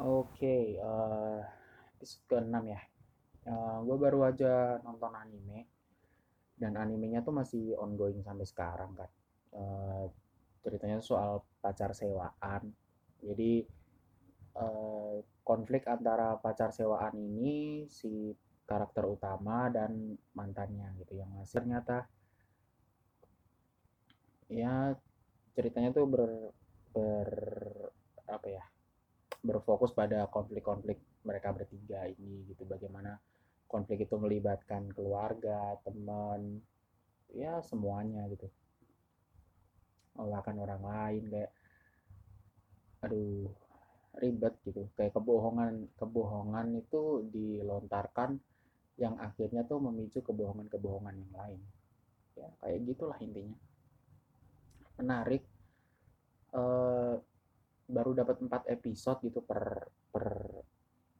Oke, eh episode ke-6 ya. Eh gue baru aja nonton anime dan animenya tuh masih ongoing sampai sekarang kan. Eh ceritanya soal pacar sewaan. Jadi eh, konflik antara pacar sewaan ini si karakter utama dan mantannya gitu yang masih ternyata ya ceritanya tuh ber, ber apa ya berfokus pada konflik-konflik mereka bertiga ini gitu. Bagaimana konflik itu melibatkan keluarga teman ya semuanya gitu. Melakukan orang lain kayak aduh ribet gitu. Kayak kebohongan kebohongan itu dilontarkan yang akhirnya tuh memicu kebohongan-kebohongan yang lain. Ya kayak gitulah intinya. Menarik eh, baru dapat 4 episode gitu per per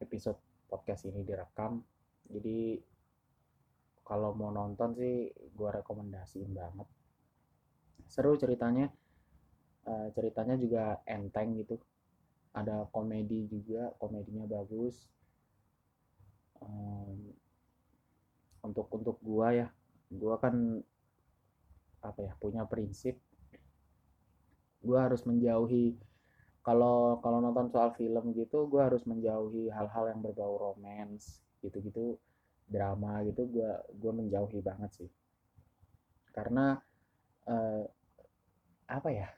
episode podcast ini direkam. Jadi kalau mau nonton sih gue rekomendasiin banget. Seru ceritanya. Uh, ceritanya juga enteng gitu. Ada komedi juga komedinya bagus. Um, untuk untuk gua ya gua kan apa ya punya prinsip. Gua harus menjauhi kalau kalau nonton soal film gitu gue harus menjauhi hal-hal yang berbau romance gitu-gitu drama gitu gue gue menjauhi banget sih. Karena uh, apa ya?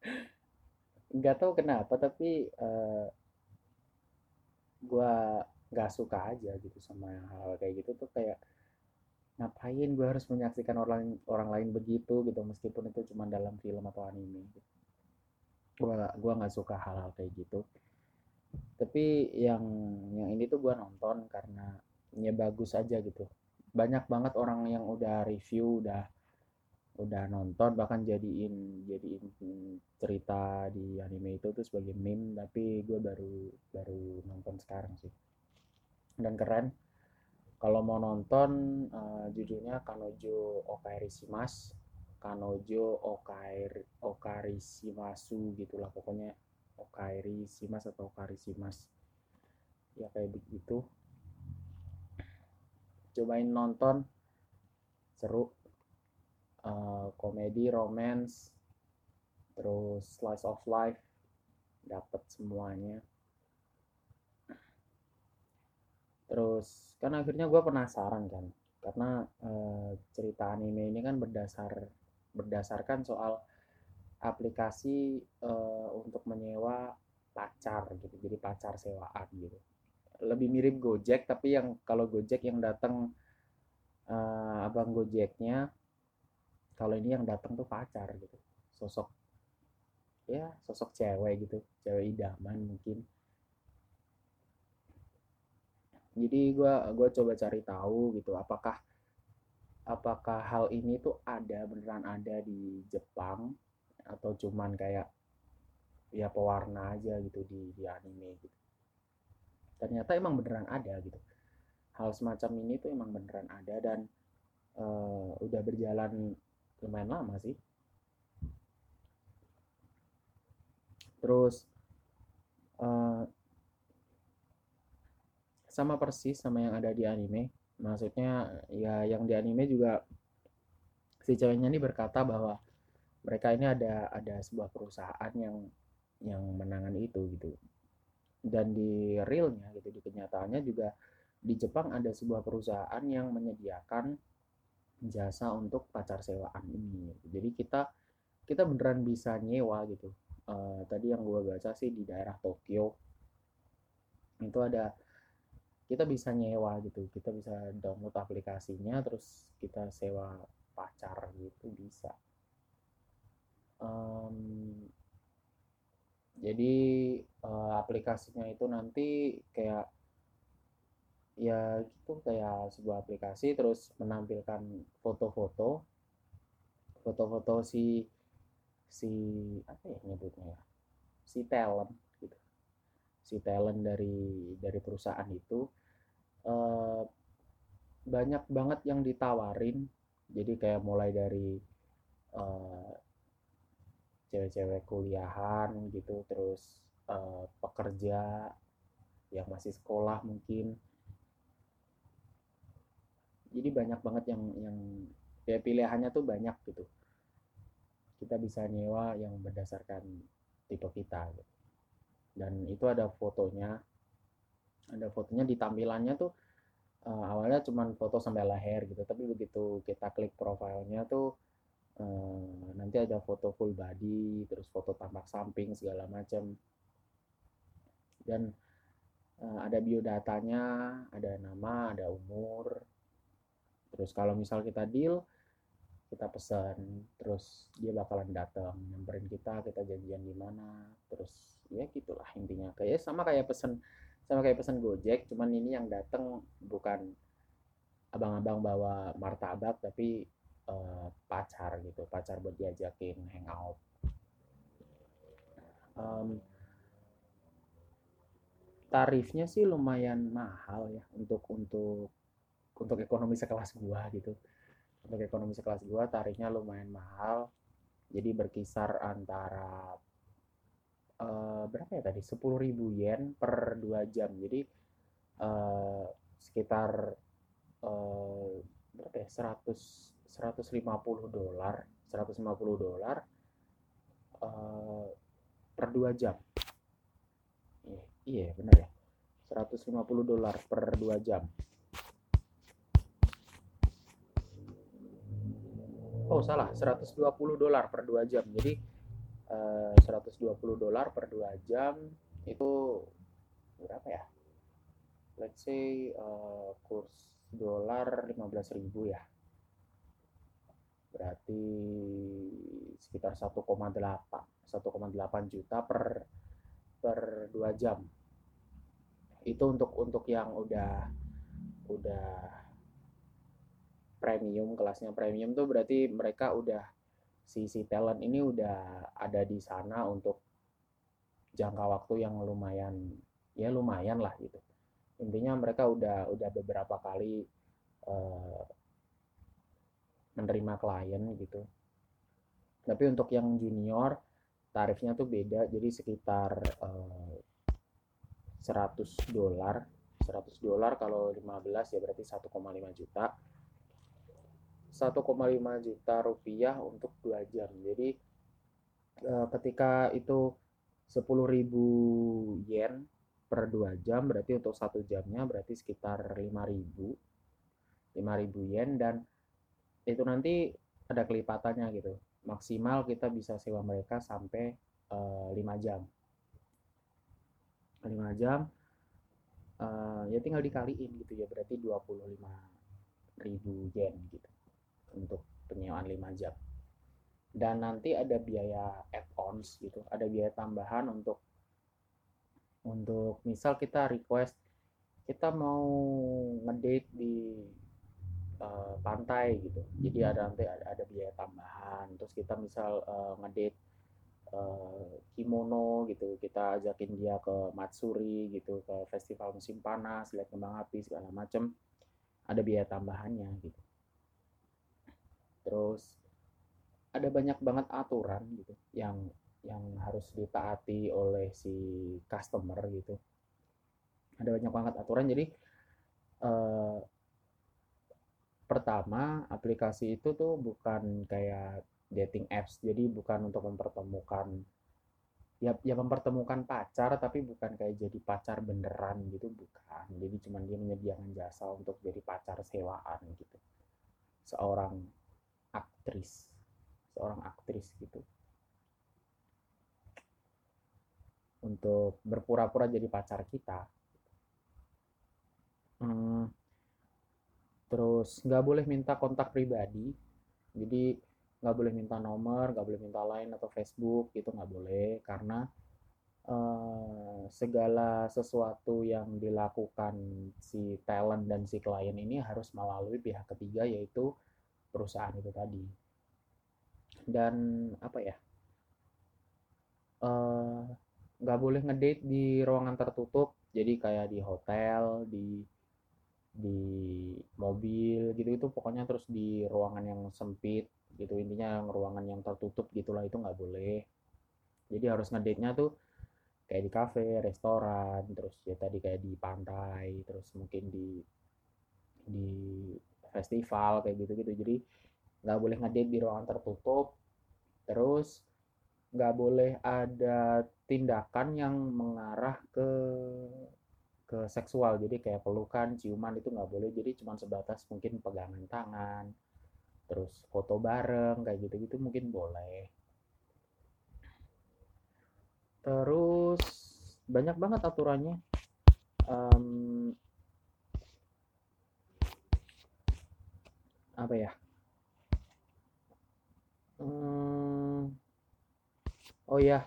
Nggak tahu kenapa tapi uh, gue nggak suka aja gitu sama hal-hal kayak gitu. Tuh kayak ngapain gue harus menyaksikan orang orang lain begitu gitu meskipun itu cuma dalam film atau anime gitu gue gua nggak suka hal-hal kayak gitu. Tapi yang yang ini tuh gue nonton karena ya bagus aja gitu. Banyak banget orang yang udah review udah udah nonton bahkan jadiin jadiin cerita di anime itu tuh sebagai meme tapi gue baru baru nonton sekarang sih. Dan keren. Kalau mau nonton uh, judulnya Kanojo Okairi Shimas Kanojo Okairi Okari Shimasu gitulah pokoknya. Okairi Shimas atau Okari Shimas ya kayak begitu. Cobain nonton. Seru. Uh, komedi romance. Terus slice of life. Dapat semuanya. Terus kan akhirnya gue penasaran kan. Karena uh, cerita anime ini kan berdasar berdasarkan soal aplikasi uh, untuk menyewa pacar gitu jadi pacar sewaan gitu. Lebih mirip Gojek tapi yang kalau Gojek yang datang uh, abang Gojeknya kalau ini yang datang tuh pacar gitu. Sosok ya sosok cewek gitu cewek idaman mungkin. Jadi gue gua coba cari tahu gitu apakah apakah hal ini tuh ada beneran ada di Jepang? Atau cuman kayak ya pewarna aja gitu di, di anime gitu. Ternyata emang beneran ada gitu. Hal semacam ini tuh emang beneran ada dan uh, udah berjalan lumayan lama sih. Terus uh, sama persis sama yang ada di anime maksudnya ya yang di anime juga si ceweknya ini berkata bahwa mereka ini ada ada sebuah perusahaan yang yang menangani itu gitu. Dan di realnya gitu di kenyataannya juga di Jepang ada sebuah perusahaan yang menyediakan jasa untuk pacar sewaan ini jadi kita kita beneran bisa nyewa gitu. Uh, tadi yang gue baca sih di daerah Tokyo itu ada kita bisa nyewa gitu kita bisa download aplikasinya terus kita sewa pacar gitu bisa. Um, jadi uh, aplikasinya itu nanti kayak ya gitu kayak sebuah aplikasi terus menampilkan foto-foto. Foto-foto si si apa ya nyebutnya ya? Si talent si talent dari dari perusahaan itu uh, banyak banget yang ditawarin. Jadi kayak mulai dari uh, cewek-cewek kuliahan gitu terus uh, pekerja yang masih sekolah mungkin. Jadi banyak banget yang yang ya pilihannya tuh banyak gitu. Kita bisa nyewa yang berdasarkan tipe kita gitu. Dan itu ada fotonya. Ada fotonya di tampilannya tuh uh, awalnya cuma foto sampai leher gitu. Tapi begitu kita klik profilnya tuh uh, nanti ada foto full body terus foto tampak samping segala macam dan uh, ada biodatanya ada nama ada umur. Terus kalau misal kita deal kita pesan terus dia bakalan datang nyamperin kita kita janjian di mana terus ya gitulah intinya. Kayak sama kayak pesen sama kayak pesan Gojek cuman ini yang datang bukan abang-abang bawa martabak tapi uh, pacar gitu pacar buat diajakin hangout. Um, tarifnya sih lumayan mahal ya untuk untuk untuk ekonomi sekelas gua gitu untuk ekonomi sekelas gua tarifnya lumayan mahal. Jadi berkisar antara uh, berapa ya tadi? 10.000 yen per 2 jam. Jadi uh, sekitar uh, berapa ya? 100 150 dolar. 150 dolar uh, per 2 jam. Iya, iya benar ya. 150 dolar per 2 jam oh salah. 120 dolar per 2 jam. Jadi 120 eh, dolar per 2 jam itu berapa ya? Let's say uh, kurs dolar 15.000 ya. Berarti sekitar 1,8 1,8 juta per per 2 jam. Itu untuk untuk yang udah udah premium kelasnya premium tuh berarti mereka udah si si talent ini udah ada di sana untuk jangka waktu yang lumayan ya lumayan lah gitu. Intinya mereka udah udah beberapa kali uh, menerima klien gitu. Tapi untuk yang junior tarifnya tuh beda. Jadi sekitar uh, 100 dolar. 100 dolar kalau 15 ya berarti 1,5 juta 1,5 juta rupiah untuk dua jam. Jadi eh, ketika itu 10.000 yen per dua jam berarti untuk satu jamnya berarti sekitar 5.000 5.000 yen dan itu nanti ada kelipatannya gitu. Maksimal kita bisa sewa mereka sampai uh, eh, 5 jam. 5 jam uh, ya tinggal dikaliin gitu ya berarti 25.000 yen gitu untuk penyewaan 5 jam. Dan nanti ada biaya add-ons gitu ada biaya tambahan untuk untuk misal kita request kita mau ngedate di uh, pantai gitu. Jadi ada nanti ada, ada biaya tambahan. Terus kita misal uh, ngedate uh, kimono gitu kita ajakin dia ke Matsuri gitu ke festival musim panas lihat kembang api segala macem. Ada biaya tambahannya gitu terus ada banyak banget aturan gitu yang yang harus ditaati oleh si customer gitu. Ada banyak banget aturan jadi eh, pertama aplikasi itu tuh bukan kayak dating apps jadi bukan untuk mempertemukan ya ya mempertemukan pacar tapi bukan kayak jadi pacar beneran gitu bukan. Jadi cuman dia menyediakan jasa untuk jadi pacar sewaan gitu. Seorang aktris. Seorang aktris gitu. Untuk berpura-pura jadi pacar kita. Hmm, terus nggak boleh minta kontak pribadi. Jadi nggak boleh minta nomor nggak boleh minta line atau Facebook itu nggak boleh. Karena Uh, segala sesuatu yang dilakukan si talent dan si klien ini harus melalui pihak ketiga yaitu perusahaan itu tadi. Dan apa ya? Eh, nggak uh, boleh ngedate di ruangan tertutup. Jadi kayak di hotel di di mobil gitu itu pokoknya terus di ruangan yang sempit gitu. Intinya ruangan yang tertutup gitulah itu nggak boleh. Jadi harus ngedate nya tuh kayak di kafe restoran terus ya tadi kayak di pantai terus mungkin di di festival kayak gitu gitu jadi nggak boleh ngedate di ruangan tertutup. Terus nggak boleh ada tindakan yang mengarah ke ke seksual. Jadi kayak pelukan ciuman itu nggak boleh. Jadi cuma sebatas mungkin pegangan tangan terus foto bareng kayak gitu gitu mungkin boleh. Terus banyak banget aturannya. Um, apa ya? Um, oh ya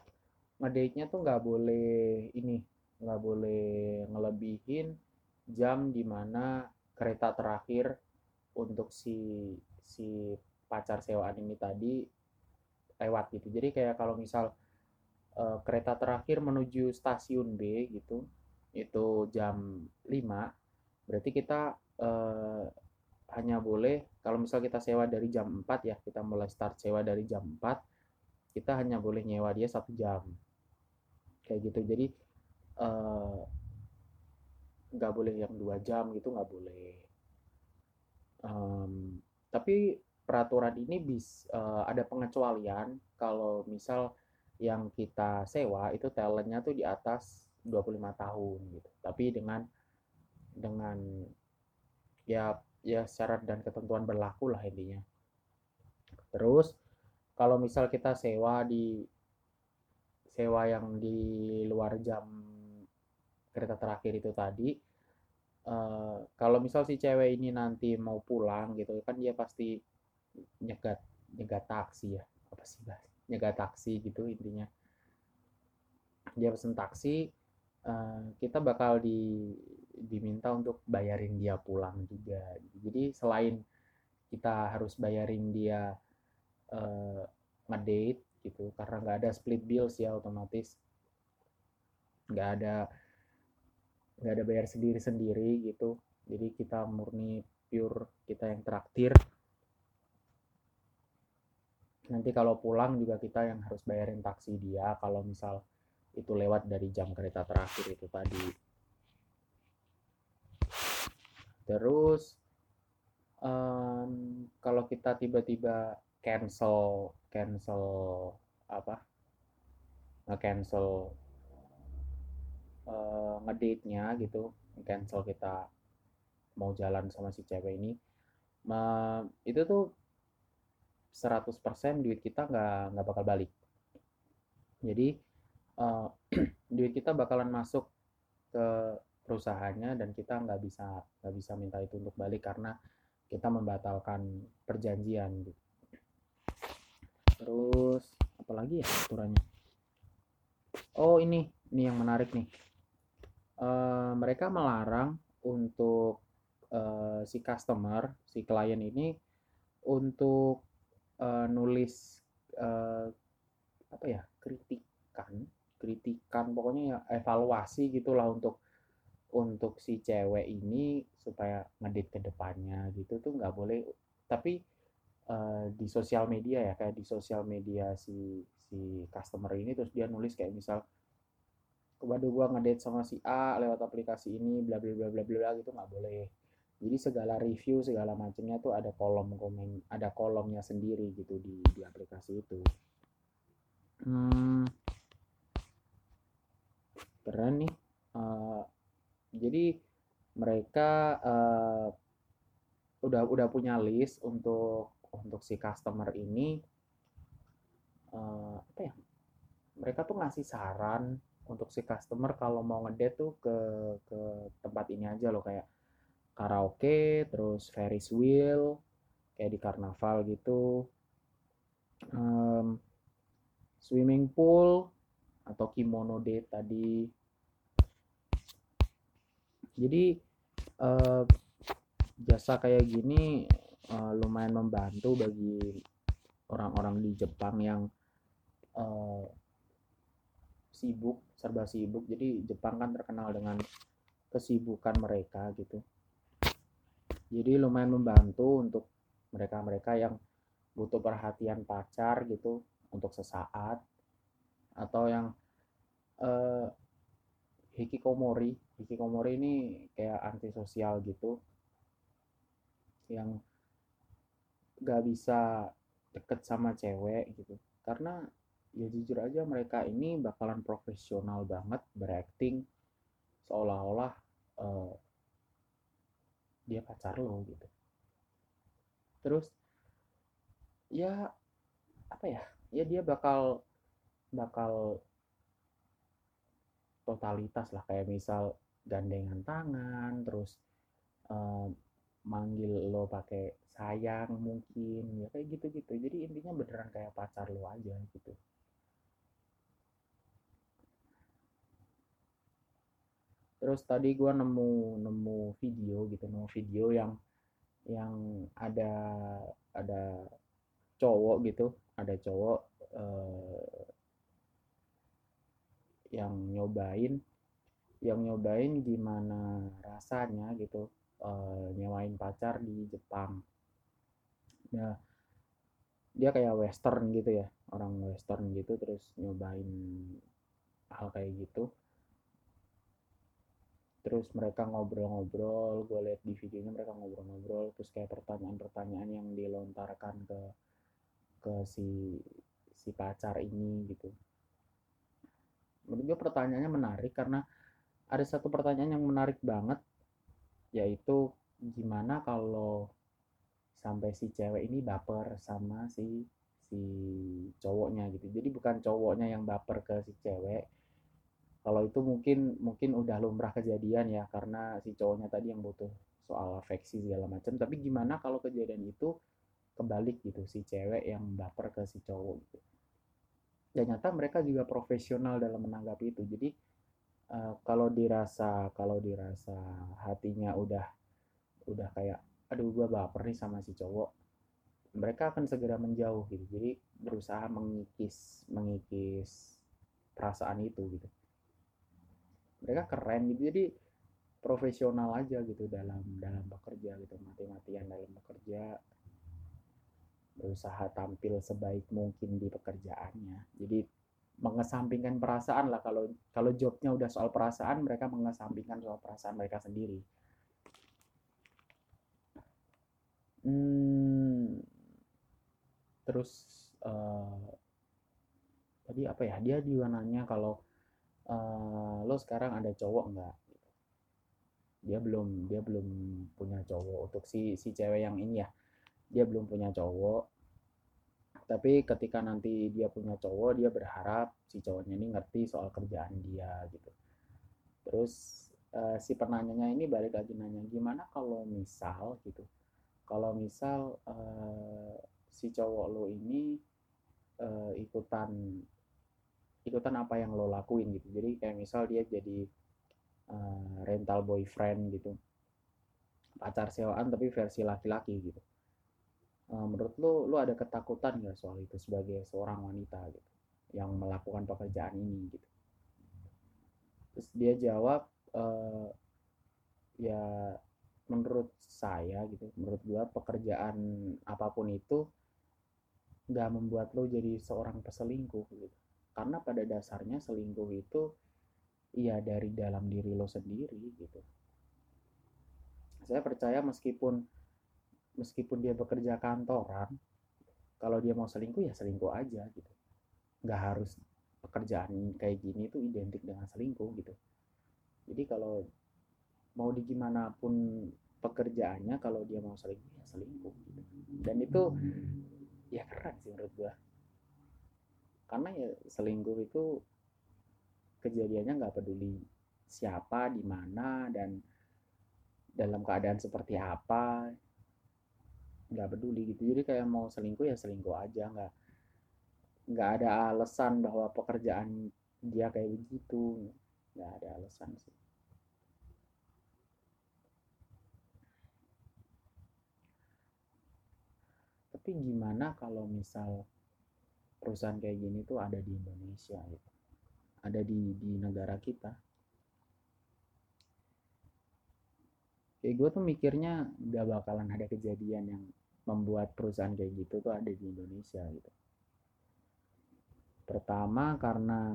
ngedate-nya tuh nggak boleh ini nggak boleh ngelebihin jam di mana kereta terakhir untuk si si pacar sewaan ini tadi lewat gitu. Jadi kayak kalau misal uh, kereta terakhir menuju stasiun B gitu itu jam 5 berarti kita uh, hanya boleh kalau misal kita sewa dari jam 4 ya kita mulai start sewa dari jam 4 kita hanya boleh nyewa dia satu jam. Kayak gitu. Jadi Eh, nggak uh, boleh yang dua jam gitu nggak boleh. Um, tapi peraturan ini bis uh, ada pengecualian. Kalau misal yang kita sewa itu talentnya tuh di atas 25 tahun gitu. Tapi dengan dengan ya ya syarat dan ketentuan berlaku lah intinya. Terus kalau misal kita sewa di sewa yang di luar jam kereta terakhir itu tadi uh, kalau misal si cewek ini nanti mau pulang gitu kan dia pasti nyegat nyegat taksi ya. Apa sih bahas nyegat taksi gitu intinya. Dia pesen taksi uh, kita bakal di diminta untuk bayarin dia pulang juga jadi selain kita harus bayarin dia uh, ngedate gitu karena nggak ada split bills ya otomatis. Nggak ada nggak ada bayar sendiri-sendiri gitu. Jadi kita murni pure kita yang traktir. Nanti kalau pulang juga kita yang harus bayarin taksi dia kalau misal itu lewat dari jam kereta terakhir itu tadi terus um, kalau kita tiba-tiba cancel cancel apa? Nge-cancel uh, ngedate-nya gitu cancel kita mau jalan sama si cewek ini uh, itu tuh 100% duit kita nggak nggak bakal balik. Jadi uh, duit kita bakalan masuk ke perusahaannya dan kita nggak bisa nggak bisa minta itu untuk balik karena kita membatalkan perjanjian gitu. terus apalagi ya aturannya oh ini ini yang menarik nih uh, mereka melarang untuk uh, si customer, si klien ini untuk uh, nulis uh, apa ya kritikan, kritikan pokoknya ya evaluasi gitulah untuk untuk si cewek ini supaya ngedit ke depannya gitu tuh nggak boleh. Tapi uh, di sosial media ya kayak di sosial media si si customer ini terus dia nulis kayak misal waduh gua ngedate sama si A lewat aplikasi ini bla bla bla bla bla gitu nggak boleh. Jadi segala review segala macamnya tuh ada kolom komen ada kolomnya sendiri gitu di di aplikasi itu. Hmm, keren nih uh, jadi mereka uh, udah udah punya list untuk untuk si customer ini uh, apa ya mereka tuh ngasih saran untuk si customer kalau mau ngedate tuh ke ke tempat ini aja loh kayak karaoke terus Ferris wheel kayak di karnaval gitu. Um, swimming pool atau kimono date tadi jadi uh, jasa kayak gini uh, lumayan membantu bagi orang-orang di Jepang yang uh, sibuk serba sibuk. Jadi Jepang kan terkenal dengan kesibukan mereka gitu. Jadi lumayan membantu untuk mereka-mereka yang butuh perhatian pacar gitu untuk sesaat atau yang uh, hikikomori. Hikikomori ini kayak antisosial gitu. Yang gak bisa deket sama cewek gitu. Karena ya jujur aja mereka ini bakalan profesional banget berakting seolah-olah uh, dia pacar lo gitu. Terus ya apa ya? Ya dia bakal bakal totalitas lah. Kayak misal gandengan tangan terus um, manggil lo pakai sayang mungkin ya kayak gitu-gitu. Jadi intinya beneran kayak pacar lo aja gitu. Terus tadi gue nemu nemu video gitu nemu video yang yang ada ada cowok gitu ada cowok eh, yang nyobain yang nyobain gimana rasanya gitu uh, nyewain pacar di Jepang. Nah, dia kayak western gitu ya, orang western gitu terus nyobain hal kayak gitu. Terus mereka ngobrol-ngobrol, gue lihat di videonya mereka ngobrol-ngobrol, terus kayak pertanyaan-pertanyaan yang dilontarkan ke ke si si pacar ini gitu. Menurut gue pertanyaannya menarik karena ada satu pertanyaan yang menarik banget yaitu gimana kalau sampai si cewek ini baper sama si si cowoknya gitu. Jadi bukan cowoknya yang baper ke si cewek kalau itu mungkin mungkin udah lumrah kejadian ya karena si cowoknya tadi yang butuh soal afeksi segala macam tapi gimana kalau kejadian itu kebalik gitu si cewek yang baper ke si cowok gitu dan nyata mereka juga profesional dalam menanggapi itu. Jadi uh, kalau dirasa kalau dirasa hatinya udah udah kayak aduh gue baper nih sama si cowok mereka akan segera menjauh gitu. Jadi berusaha mengikis mengikis perasaan itu gitu. Mereka keren gitu. Jadi profesional aja gitu dalam dalam bekerja gitu mati-matian dalam bekerja berusaha tampil sebaik mungkin di pekerjaannya. Jadi mengesampingkan perasaan lah kalau kalau jobnya udah soal perasaan mereka mengesampingkan soal perasaan mereka sendiri. Hmm, terus uh, tadi apa ya? Dia juga nanya kalau uh, lo sekarang ada cowok nggak? Dia belum dia belum punya cowok untuk si si cewek yang ini ya dia belum punya cowok. Tapi ketika nanti dia punya cowok dia berharap si cowoknya ini ngerti soal kerjaan dia gitu. Terus uh, si penanyanya ini balik lagi nanya gimana kalau misal gitu kalau misal uh, si cowok lo ini uh, ikutan ikutan apa yang lo lakuin gitu. Jadi kayak misal dia jadi uh, rental boyfriend gitu. Pacar sewaan tapi versi laki-laki gitu menurut lu lu ada ketakutan nggak soal itu sebagai seorang wanita gitu yang melakukan pekerjaan ini gitu? Terus dia jawab uh, ya menurut saya gitu menurut gua pekerjaan apa pun itu nggak membuat lo jadi seorang peselingkuh gitu. Karena pada dasarnya selingkuh itu ya dari dalam diri lo sendiri gitu. Saya percaya meskipun meskipun dia bekerja kantoran kalau dia mau selingkuh ya selingkuh aja gitu. Nggak harus pekerjaan kayak gini itu identik dengan selingkuh gitu. Jadi kalau mau di gimana pekerjaannya kalau dia mau selingkuh ya selingkuh gitu. Dan itu ya keren sih menurut gua. Karena ya selingkuh itu kejadiannya nggak peduli siapa di mana dan dalam keadaan seperti apa nggak peduli gitu. Jadi kayak mau selingkuh ya selingkuh aja nggak nggak ada alasan bahwa pekerjaan dia kayak begitu. Nggak ada alasan sih. Tapi gimana kalau misal perusahaan kayak gini tuh ada di Indonesia gitu? Ada di di negara kita? Kayak gue tuh mikirnya gak bakalan ada kejadian yang membuat perusahaan kayak gitu tuh ada di Indonesia gitu. Pertama karena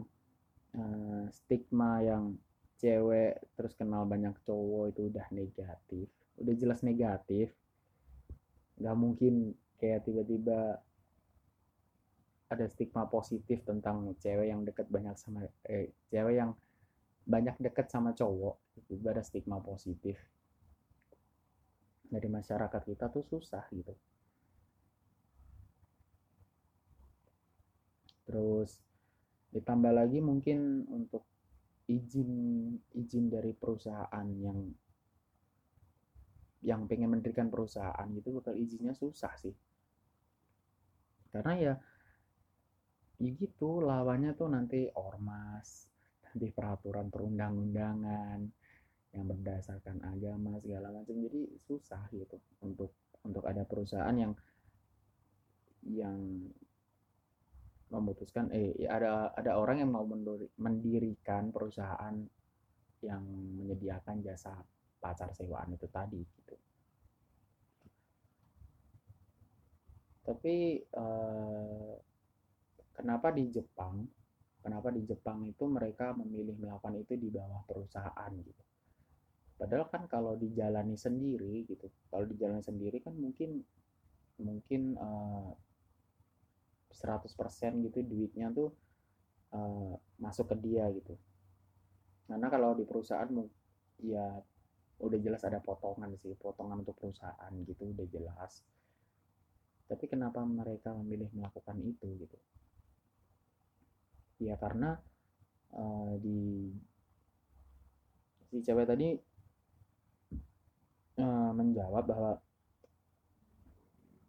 uh, stigma yang cewek terus kenal banyak cowok itu udah negatif udah jelas negatif. Nggak mungkin kayak tiba-tiba ada stigma positif tentang cewek yang deket banyak sama eh cewek yang banyak deket sama cowok itu ada stigma positif dari masyarakat kita tuh susah gitu. Terus ditambah lagi mungkin untuk izin izin dari perusahaan yang yang pengen mendirikan perusahaan gitu bakal izinnya susah sih. Karena ya ya gitu lawannya tuh nanti ormas nanti peraturan perundang-undangan yang berdasarkan agama segala macam jadi susah gitu untuk untuk ada perusahaan yang yang memutuskan eh ya ada ada orang yang mau mendirikan perusahaan yang menyediakan jasa pacar sewaan itu tadi gitu. Tapi eh, kenapa di Jepang? Kenapa di Jepang itu mereka memilih melakukan itu di bawah perusahaan gitu? Padahal kan kalau dijalani sendiri gitu, kalau dijalani sendiri kan mungkin mungkin eh, 100% gitu duitnya tuh uh, masuk ke dia gitu. Karena kalau di perusahaan ya udah jelas ada potongan sih potongan untuk perusahaan gitu udah jelas. Tapi kenapa mereka memilih melakukan itu gitu? Ya karena uh, di si cewek tadi uh, menjawab bahwa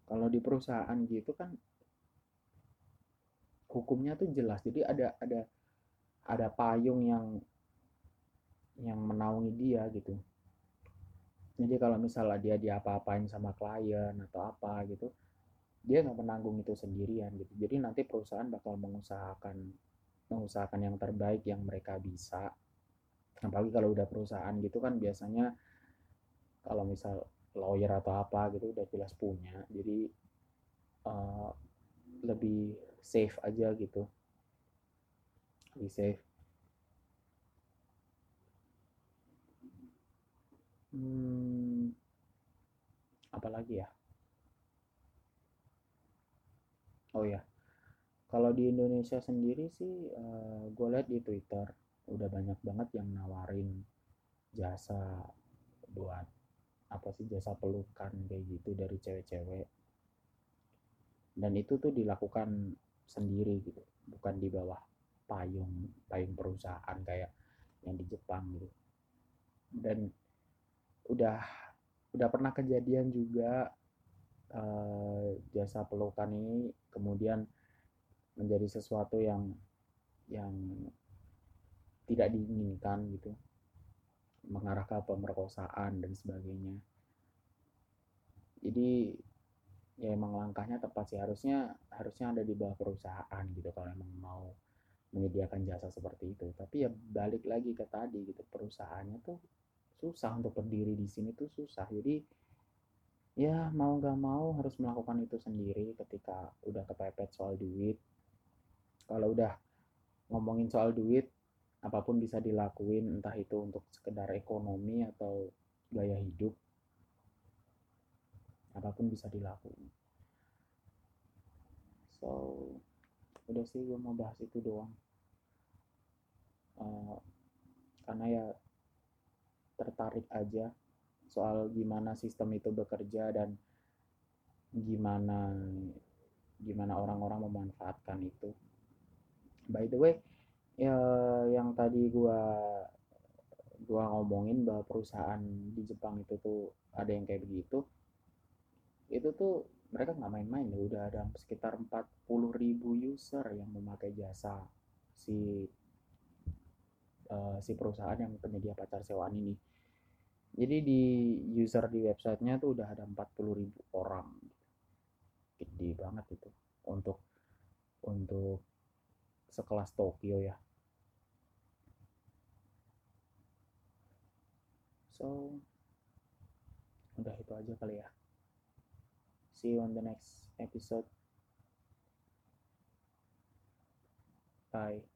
kalau di perusahaan gitu kan hukumnya tuh jelas. Jadi ada ada ada payung yang yang menaungi dia gitu. Jadi kalau misalnya dia diapa-apain sama klien atau apa gitu dia nggak menanggung itu sendirian gitu. Jadi nanti perusahaan bakal mengusahakan mengusahakan yang terbaik yang mereka bisa. Apalagi kalau udah perusahaan gitu kan biasanya kalau misal lawyer atau apa gitu udah jelas punya. Jadi uh, lebih safe aja gitu. Lebih safe. Hmm, apalagi ya? Oh ya kalau di Indonesia sendiri sih uh, gue lihat di Twitter udah banyak banget yang nawarin jasa buat apa sih jasa pelukan kayak gitu dari cewek-cewek. Dan itu tuh dilakukan sendiri gitu bukan di bawah payung payung perusahaan kayak yang di Jepang gitu. Dan udah udah pernah kejadian juga uh, jasa pelukan ini kemudian menjadi sesuatu yang yang tidak diinginkan gitu mengarah ke pemerkosaan dan sebagainya. Jadi ya emang langkahnya tepat sih. Harusnya harusnya ada di bawah perusahaan gitu kalau emang mau menyediakan jasa seperti itu. Tapi ya balik lagi ke tadi gitu perusahaannya tuh susah untuk berdiri di sini tuh susah. Jadi ya mau nggak mau harus melakukan itu sendiri ketika udah kepepet soal duit. Kalau udah ngomongin soal duit apa pun bisa dilakuin entah itu untuk sekedar ekonomi atau gaya hidup apa pun bisa dilakukan so udah sih gue mau bahas itu doang. Uh, karena ya tertarik aja soal gimana sistem itu bekerja dan gimana gimana orang-orang memanfaatkan itu. By the way ya yang tadi gua gua ngomongin bahwa perusahaan di Jepang itu tuh ada yang kayak begitu itu tuh mereka nggak main-main ya. Udah ada sekitar 40 ribu user yang memakai jasa si uh, si perusahaan yang penyedia pacar sewaan ini. Jadi di user di websitenya tuh udah ada 40 ribu orang. Gede banget itu untuk untuk sekelas Tokyo ya. So udah itu aja kali ya. See you on the next episode. Bye